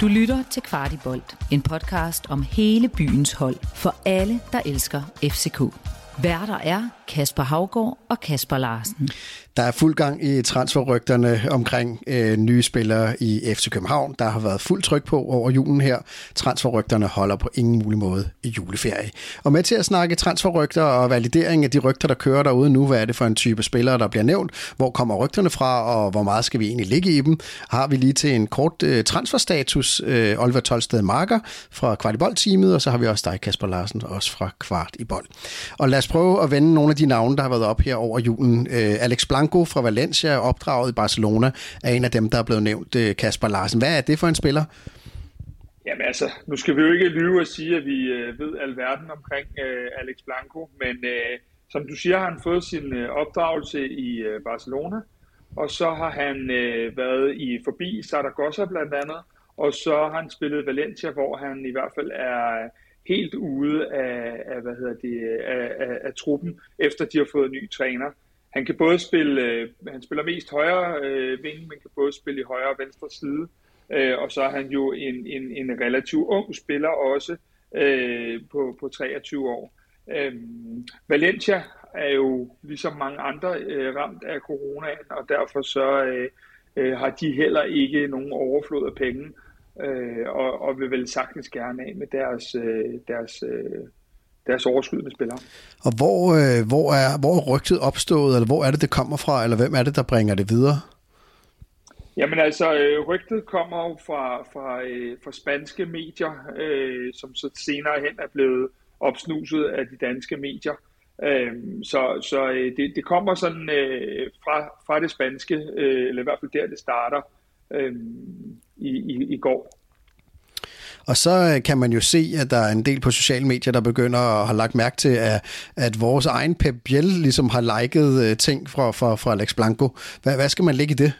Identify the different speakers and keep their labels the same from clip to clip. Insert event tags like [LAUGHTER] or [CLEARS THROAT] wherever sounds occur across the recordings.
Speaker 1: Du lytter til Kvartibolt, en podcast om hele byens hold for alle, der elsker FCK. Værter er Kasper Havgård og Kasper Larsen.
Speaker 2: Der er fuld gang i transferrygterne omkring øh, nye spillere i FC København. Der har været fuld tryk på over julen her. Transferrygterne holder på ingen mulig måde i juleferie. Og med til at snakke transferrygter og validering af de rygter, der kører derude nu, hvad er det for en type spillere, der bliver nævnt, hvor kommer rygterne fra, og hvor meget skal vi egentlig ligge i dem, har vi lige til en kort øh, transferstatus. Øh, Oliver Tolsted Marker fra Kvartibold-teamet, og så har vi også dig, Kasper Larsen, også fra Kvart i Bold. Og lad os prøve at vende nogle af de navne, der har været op her over julen. Øh, Alex Blanco fra Valencia, opdraget i Barcelona, er en af dem, der er blevet nævnt. Øh, Kasper Larsen, hvad er det for en spiller?
Speaker 3: Jamen altså, nu skal vi jo ikke lyve og sige, at vi øh, ved alverden omkring øh, Alex Blanco, men øh, som du siger, har han fået sin øh, opdragelse i øh, Barcelona, og så har han øh, været i forbi Saragossa blandt andet, og så har han spillet Valencia, hvor han i hvert fald er helt ude af, af hvad hedder det, af, af, af truppen, efter de har fået en ny træner. Han kan både spille, øh, han spiller mest højre øh, ving, men kan både spille i højre og venstre side. Øh, og så er han jo en, en, en relativt ung spiller også øh, på, på 23 år. Øh, Valencia er jo ligesom mange andre øh, ramt af coronaen, og derfor så øh, øh, har de heller ikke nogen overflod af penge øh, og, og vil vel sagtens gerne af med deres, øh, deres, øh, deres overskydende spillere.
Speaker 2: Og hvor, øh, hvor, er, hvor er rygtet opstået, eller hvor er det, det kommer fra, eller hvem er det, der bringer det videre?
Speaker 3: Jamen altså, øh, rygtet kommer jo fra, fra, øh, fra spanske medier, øh, som så senere hen er blevet opsnuset af de danske medier. Øh, så så øh, det, det kommer sådan øh, fra, fra det spanske, øh, eller i hvert fald der, det starter. Øh, i, i, i går.
Speaker 2: Og så øh, kan man jo se, at der er en del på sociale medier, der begynder at have lagt mærke til, at, at vores egen Pep Biel ligesom har liket øh, ting fra, fra, fra Alex Blanco. Hvad, hvad skal man lægge i det?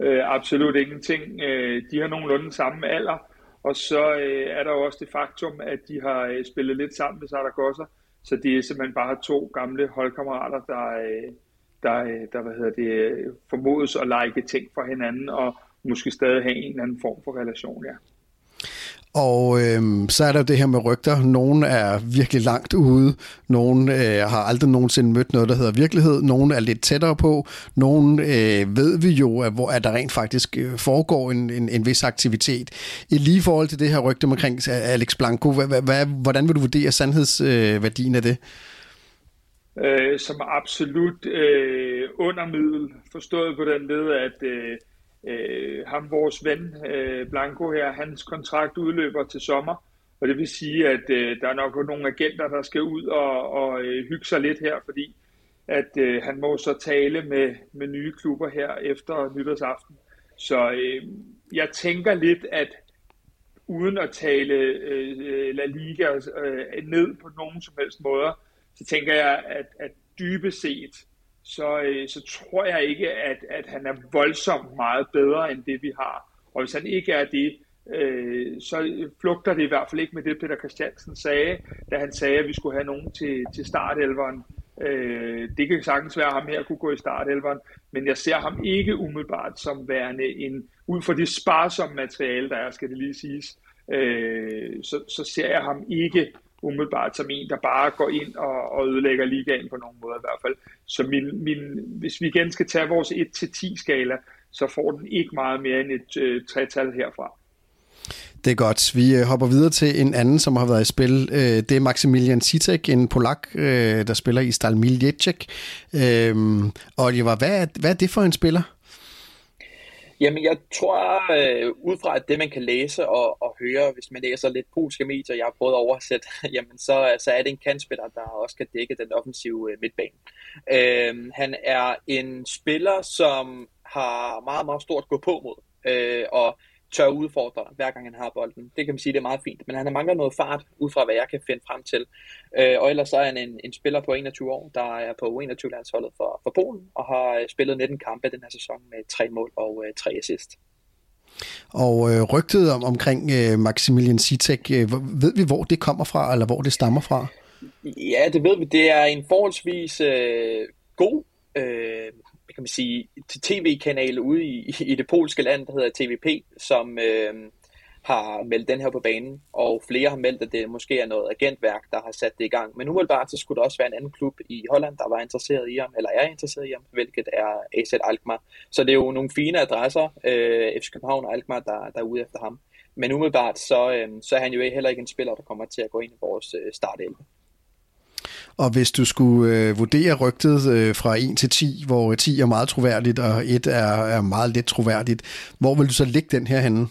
Speaker 3: Øh, absolut ingenting. Øh, de har nogenlunde samme alder, og så øh, er der jo også det faktum, at de har øh, spillet lidt sammen med Zaragoza, så det er simpelthen bare to gamle holdkammerater, der, øh, der, der hvad hedder det, formodes at like ting fra hinanden, og måske stadig have en eller anden form for relation, ja.
Speaker 2: Og øhm, så er der det her med rygter. Nogle er virkelig langt ude. Nogle øh, har aldrig nogensinde mødt noget, der hedder virkelighed. Nogle er lidt tættere på. Nogle øh, ved vi jo, at, hvor at der rent faktisk øh, foregår en, en, en vis aktivitet. I lige forhold til det her rygte omkring Alex Blanco, hvad, hvad, hvordan vil du vurdere sandhedsværdien øh, af det?
Speaker 3: Øh, som absolut øh, undermiddel, forstået på den led, at øh, øh, ham, vores ven øh, Blanco her, hans kontrakt udløber til sommer, og det vil sige, at øh, der er nok nogle agenter, der skal ud og, og øh, hygge sig lidt her, fordi at øh, han må så tale med, med nye klubber her efter nytårsaften. Så øh, jeg tænker lidt, at uden at tale øh, La Liga øh, ned på nogen som helst måder, så tænker jeg, at, at dybest set, så, øh, så tror jeg ikke, at, at han er voldsomt meget bedre end det, vi har. Og hvis han ikke er det, øh, så flugter det i hvert fald ikke med det, Peter Christiansen sagde, da han sagde, at vi skulle have nogen til, til startelveren. Øh, det kan sagtens være, at ham her kunne gå i startelveren, men jeg ser ham ikke umiddelbart som værende en, ud fra det sparsomme materiale, der er, skal det lige siges, øh, så, så ser jeg ham ikke umiddelbart som en, der bare går ind og, og ødelægger ligaen på nogen måde i hvert fald. Så min, min, hvis vi igen skal tage vores 1-10-skala, så får den ikke meget mere end et øh, tretal herfra.
Speaker 2: Det er godt. Vi øh, hopper videre til en anden, som har været i spil. Øh, det er Maximilian Sitek, en polak, øh, der spiller i Stalmil Jecek. Øhm, Oliver, hvad er, hvad er det for en spiller?
Speaker 4: Jamen, jeg tror, øh, ud fra at det, man kan læse og, og høre, hvis man læser lidt polske medier, jeg har prøvet at oversætte, [LAUGHS] jamen, så, så er det en kantspiller, der også kan dække den offensive øh, midtbane. Øh, han er en spiller, som har meget, meget stort gå på mod, øh, og tør udfordre, hver gang han har bolden. Det kan man sige, det er meget fint. Men han har mangler noget fart, ud fra hvad jeg kan finde frem til. Øh, og ellers så er han en, en spiller på 21 år, der er på 21-landsholdet for, for Polen, og har øh, spillet 19 kampe den her sæson med tre mål og øh, tre assist.
Speaker 2: Og øh, rygtet om, omkring øh, Maximilian Sitek, øh, ved vi, hvor det kommer fra, eller hvor det stammer fra?
Speaker 4: Ja, det ved vi. Det er en forholdsvis øh, god øh, kan man sige, tv-kanal ude i, i det polske land, der hedder TVP, som øh, har meldt den her på banen, og flere har meldt, at det måske er noget agentværk, der har sat det i gang. Men umiddelbart så skulle der også være en anden klub i Holland, der var interesseret i ham, eller er interesseret i ham, hvilket er AZ Alkmaar. Så det er jo nogle fine adresser, øh, FC København og Alkmaar, der, der er ude efter ham. Men umiddelbart så, øh, så er han jo heller ikke en spiller, der kommer til at gå ind i vores øh, startelve.
Speaker 2: Og hvis du skulle øh, vurdere rygtet øh, fra 1 til 10, hvor 10 er meget troværdigt, og 1 er, er meget lidt troværdigt, hvor vil du så lægge den her henne?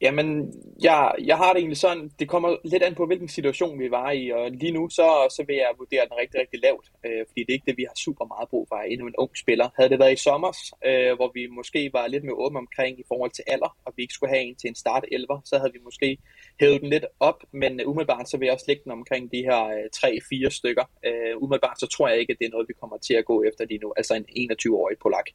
Speaker 4: Jamen, jeg, jeg har det egentlig sådan, det kommer lidt an på, hvilken situation vi var i, og lige nu, så, så vil jeg vurdere den rigtig, rigtig lavt, øh, fordi det er ikke det, vi har super meget brug for, endnu en ung spiller. Havde det været i sommer, øh, hvor vi måske var lidt mere åbne omkring i forhold til alder, og vi ikke skulle have en til en start 11, så havde vi måske hævet den lidt op, men øh, umiddelbart så vil jeg også lægge den omkring de her øh, 3-4 stykker. Øh, umiddelbart så tror jeg ikke, at det er noget, vi kommer til at gå efter lige nu, altså en 21-årig polak.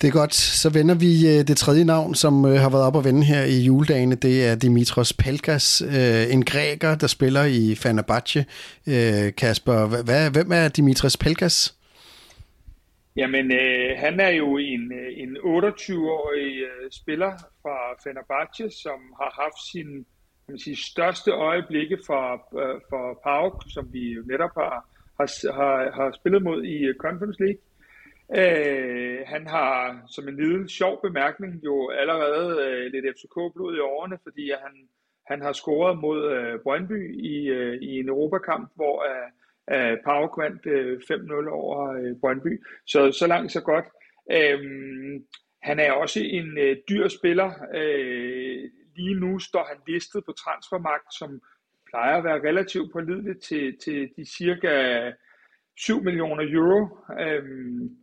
Speaker 2: Det er godt. Så vender vi øh, det tredje navn, som øh, har været op og vende her i juledagene. Det er Dimitros Pelkas, øh, en græker, der spiller i Fenerbahce. Øh, Kasper, hvad, hvem er Dimitros Pelkas?
Speaker 3: Jamen, øh, han er jo en, øh, en 28-årig øh, spiller fra Fenerbahce, som har haft sin kan man sige, største øjeblikke for, øh, for PAOK, som vi netop har, har, har, har spillet mod i Conference League. Øh, han har som en lille sjov bemærkning jo allerede øh, lidt FCK-blod i årene, fordi han, han har scoret mod øh, Brøndby i, øh, i en Europakamp, hvor øh, øh, vandt øh, 5-0 over øh, Brøndby. Så, så langt så godt. Øh, han er også en øh, dyr spiller. Øh, lige nu står han listet på transfermagt, som plejer at være relativt pålideligt til, til de cirka 7 millioner euro. Øhm,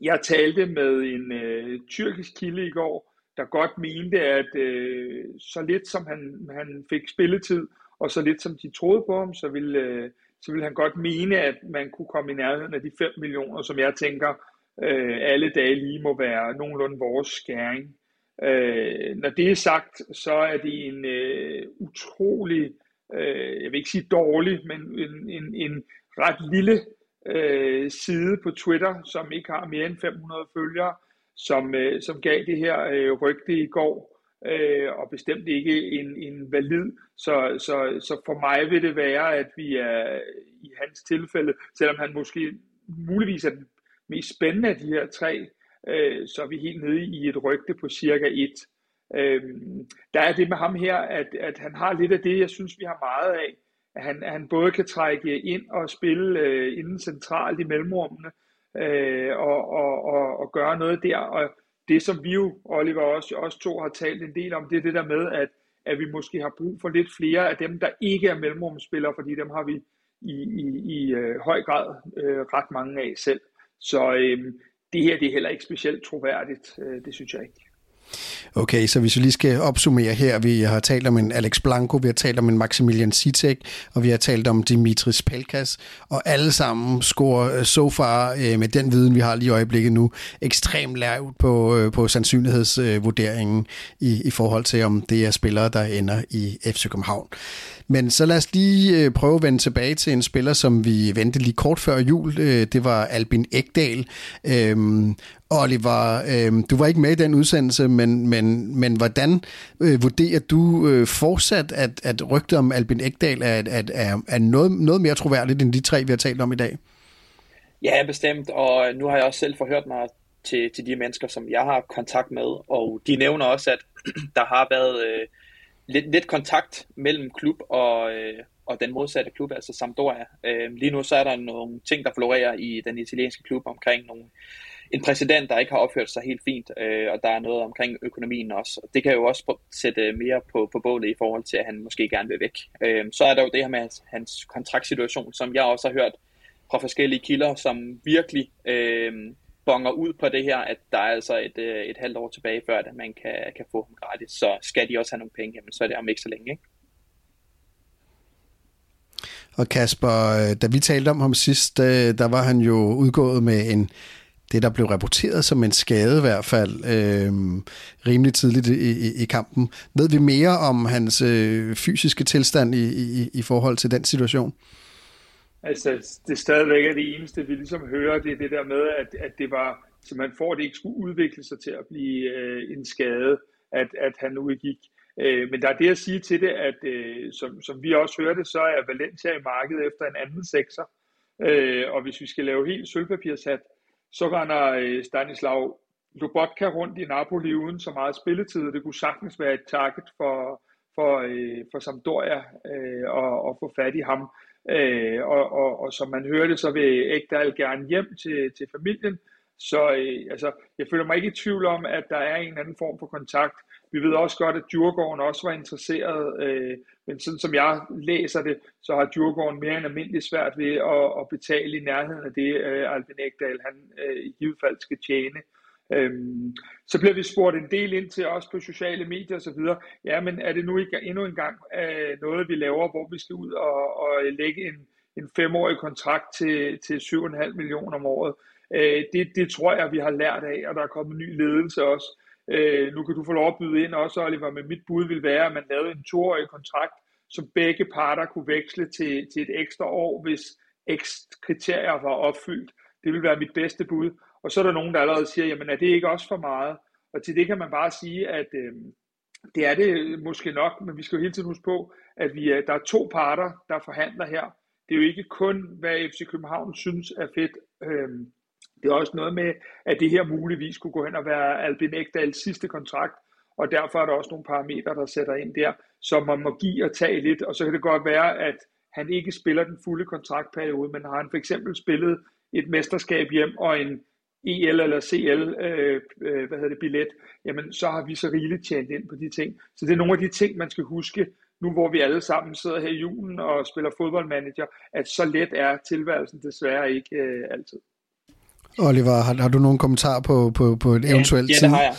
Speaker 3: jeg talte med en øh, tyrkisk kilde i går, der godt mente, at øh, så lidt som han, han fik spilletid, og så lidt som de troede på ham, så ville, øh, så ville han godt mene, at man kunne komme i nærheden af de 5 millioner, som jeg tænker, øh, alle dage lige må være nogenlunde vores skæring. Øh, når det er sagt, så er det en øh, utrolig, øh, jeg vil ikke sige dårlig, men en, en, en ret lille øh, side på Twitter, som ikke har mere end 500 følgere, som, øh, som gav det her øh, rygte i går, øh, og bestemt ikke en, en valid. Så, så, så for mig vil det være, at vi er i hans tilfælde, selvom han måske muligvis er den mest spændende af de her tre, øh, så er vi helt nede i et rygte på cirka et. Øh, der er det med ham her, at, at han har lidt af det, jeg synes, vi har meget af at han, at han både kan trække ind og spille øh, inden centralt i mellemrummene, øh, og, og, og, og gøre noget der. Og det, som vi jo, Oliver, også, også to har talt en del om, det er det der med, at, at vi måske har brug for lidt flere af dem, der ikke er mellemrumspillere, fordi dem har vi i, i, i øh, høj grad øh, ret mange af selv. Så øh, det her det er heller ikke specielt troværdigt, øh, det synes jeg ikke.
Speaker 2: Okay, så hvis vi lige skal opsummere her, vi har talt om en Alex Blanco, vi har talt om en Maximilian Sitek, og vi har talt om Dimitris Pelkas, og alle sammen scorer øh, so far øh, med den viden, vi har lige i øjeblikket nu, ekstremt lavt på, øh, på sandsynlighedsvurderingen øh, i, i forhold til, om det er spillere, der ender i FC København. Men så lad os lige øh, prøve at vende tilbage til en spiller, som vi ventede lige kort før jul. Det var Albin Ekdal. Øhm, Oliver, øhm, du var ikke med i den udsendelse, men, men, men men hvordan øh, vurderer du øh, fortsat, at, at rygtet om Albin Ekdal er, at, er, er noget, noget mere troværdigt end de tre, vi har talt om i dag?
Speaker 4: Ja, bestemt, og nu har jeg også selv forhørt mig til, til de mennesker, som jeg har kontakt med, og de nævner også, at [CLEARS THROAT] der har været øh, lidt, lidt kontakt mellem klub og, øh, og den modsatte klub, altså Sampdoria. Øh, lige nu så er der nogle ting, der florerer i den italienske klub omkring nogle en præsident, der ikke har opført sig helt fint, øh, og der er noget omkring økonomien også. Og det kan jo også sætte mere på, på bålet i forhold til, at han måske gerne vil væk. Øh, så er der jo det her med hans kontraktsituation, som jeg også har hørt fra forskellige kilder, som virkelig øh, bonger ud på det her, at der er altså et, øh, et halvt år tilbage, før at man kan, kan få ham gratis. Så skal de også have nogle penge, jamen, så er det om ikke så længe. Ikke?
Speaker 2: Og Kasper, øh, da vi talte om ham sidst, øh, der var han jo udgået med en det, der blev rapporteret som en skade i hvert fald, øh, rimelig tidligt i, i, i kampen. Ved vi mere om hans øh, fysiske tilstand i, i, i forhold til den situation?
Speaker 3: Altså, det stadigvæk er det eneste, vi ligesom hører, det er det der med, at, at det var, så man får det ikke skulle udvikle sig til at blive øh, en skade, at, at han udgik. Øh, men der er det at sige til det, at øh, som, som vi også hørte, så er Valencia i markedet efter en anden sekser. Øh, og hvis vi skal lave helt sølvpapirsat, så render øh, Stanislav Lobotka rundt i Napoli uden så meget spilletid. Det kunne sagtens være et target for, for, øh, for Sampdoria øh, og, og få fat i ham. Øh, og, og, og som man hørte, så vil Ekdal gerne hjem til, til familien. Så øh, altså, jeg føler mig ikke i tvivl om, at der er en anden form for kontakt. Vi ved også godt, at Djurgården også var interesseret, øh, men sådan som jeg læser det, så har Djurgården mere end almindeligt svært ved at, at betale i nærheden af det, øh, Albin Ekdal han øh, i givet fald skal tjene. Øhm, så bliver vi spurgt en del ind til os på sociale medier osv. Ja, men er det nu ikke endnu en gang øh, noget, vi laver, hvor vi skal ud og, og lægge en, en femårig kontrakt til, til 7,5 millioner om året? Øh, det, det tror jeg, vi har lært af, og der er kommet ny ledelse også. Øh, nu kan du få lov at byde ind også, Oliver, men mit bud vil være, at man lavede en toårig kontrakt, som begge parter kunne veksle til, til et ekstra år, hvis x kriterier var opfyldt. Det vil være mit bedste bud. Og så er der nogen, der allerede siger, jamen er det ikke også for meget? Og til det kan man bare sige, at øh, det er det måske nok, men vi skal jo hele tiden huske på, at vi er, der er to parter, der forhandler her. Det er jo ikke kun, hvad FC København synes er fedt. Øh, det er også noget med, at det her muligvis kunne gå hen og være Albin Ekdals sidste kontrakt, og derfor er der også nogle parametre, der sætter ind der, som man må give og tage lidt, og så kan det godt være, at han ikke spiller den fulde kontraktperiode, men har han for eksempel spillet et mesterskab hjem og en EL eller CL øh, øh, hvad hedder det, billet, jamen så har vi så rigeligt tjent ind på de ting. Så det er nogle af de ting, man skal huske, nu hvor vi alle sammen sidder her i julen og spiller fodboldmanager, at så let er tilværelsen desværre ikke øh, altid.
Speaker 2: Oliver, har, har du nogen kommentar på, på, på et eventuelt
Speaker 4: ja, ja, det har jeg.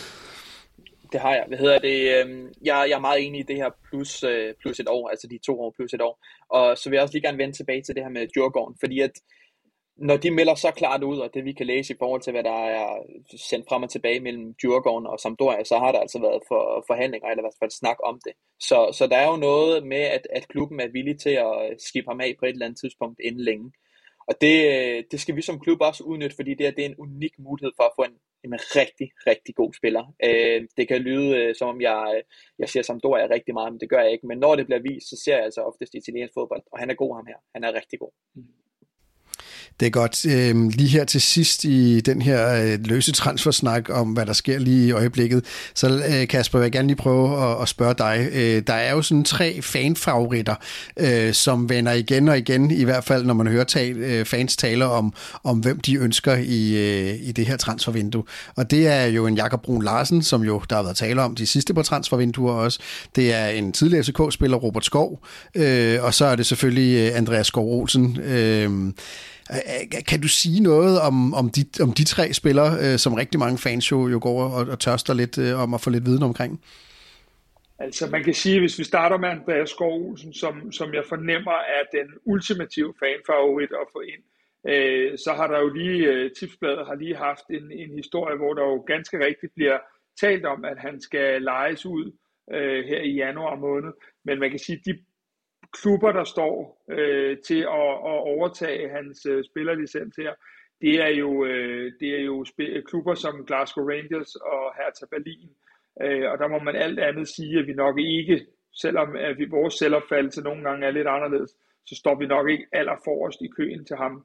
Speaker 4: Det har jeg. Hvad hedder det? Øhm, jeg, jeg er meget enig i det her plus, øh, plus et år, altså de to år plus et år. Og så vil jeg også lige gerne vende tilbage til det her med Djurgården, fordi at når de melder så klart ud, og det vi kan læse i forhold til, hvad der er sendt frem og tilbage mellem Djurgården og Sampdoria, så har der altså været for, forhandlinger, eller i hvert fald snak om det. Så, så der er jo noget med, at, at klubben er villig til at skifte ham af på et eller andet tidspunkt inden længe. Og det, øh, det skal vi som klub også udnytte, fordi det, her, det er en unik mulighed for at få en, en rigtig, rigtig god spiller. Øh, det kan lyde, øh, som om jeg, øh, jeg siger Sampdoria rigtig meget, men det gør jeg ikke. Men når det bliver vist, så ser jeg altså oftest italiensk fodbold, og han er god ham her. Han er rigtig god. Mm.
Speaker 2: Det er godt. Øh, lige her til sidst i den her øh, løse transfersnak om, hvad der sker lige i øjeblikket, så øh, Kasper, vil jeg gerne lige prøve at, at spørge dig. Øh, der er jo sådan tre fanfavoritter, øh, som vender igen og igen, i hvert fald når man hører tal, øh, fans taler om, om, hvem de ønsker i, øh, i det her transfervindue. Og det er jo en Jakob Brun Larsen, som jo der har været tale om de sidste på transfervinduer også. Det er en tidligere FCK-spiller, Robert Skov, øh, og så er det selvfølgelig øh, Andreas Skov Olsen. Øh, Øh, øh, kan du sige noget om, om, de, om de tre spillere, øh, som rigtig mange fans jo, jo går og, og tørster lidt om at få lidt viden omkring?
Speaker 3: Altså man kan sige, hvis vi starter med Andreas Skov Olsen, som, som jeg fornemmer er den ultimative fanfavorit at få ind, øh, så har der jo lige, øh, Tipsbladet har lige haft en, en historie, hvor der jo ganske rigtigt bliver talt om, at han skal lejes ud øh, her i januar måned. Men man kan sige, at de klubber, der står øh, til at, at overtage hans øh, spillerlicens her, det er jo, øh, det er jo klubber som Glasgow Rangers og Hertha Berlin. Øh, og der må man alt andet sige, at vi nok ikke, selvom at vi, vores selvopfattelse nogle gange er lidt anderledes, så står vi nok ikke aller forrest i køen til ham.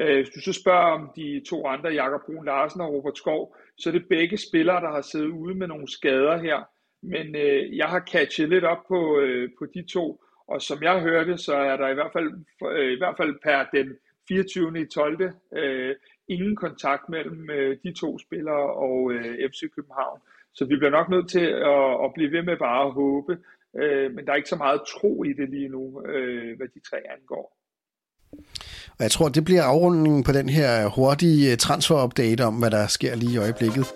Speaker 3: Øh, hvis du så spørger om de to andre, Jakob Brun Larsen og Robert Skov, så er det begge spillere, der har siddet ude med nogle skader her. Men øh, jeg har catchet lidt op på, øh, på de to, og som jeg hørte, så er der i hvert fald, øh, i hvert fald per den 24. i 12. Øh, ingen kontakt mellem øh, de to spillere og øh, FC København. Så vi bliver nok nødt til at, at blive ved med bare at håbe, øh, men der er ikke så meget tro i det lige nu, øh, hvad de tre angår.
Speaker 2: Og jeg tror, det bliver afrundingen på den her hurtige øh, transfer-update om, hvad der sker lige i øjeblikket.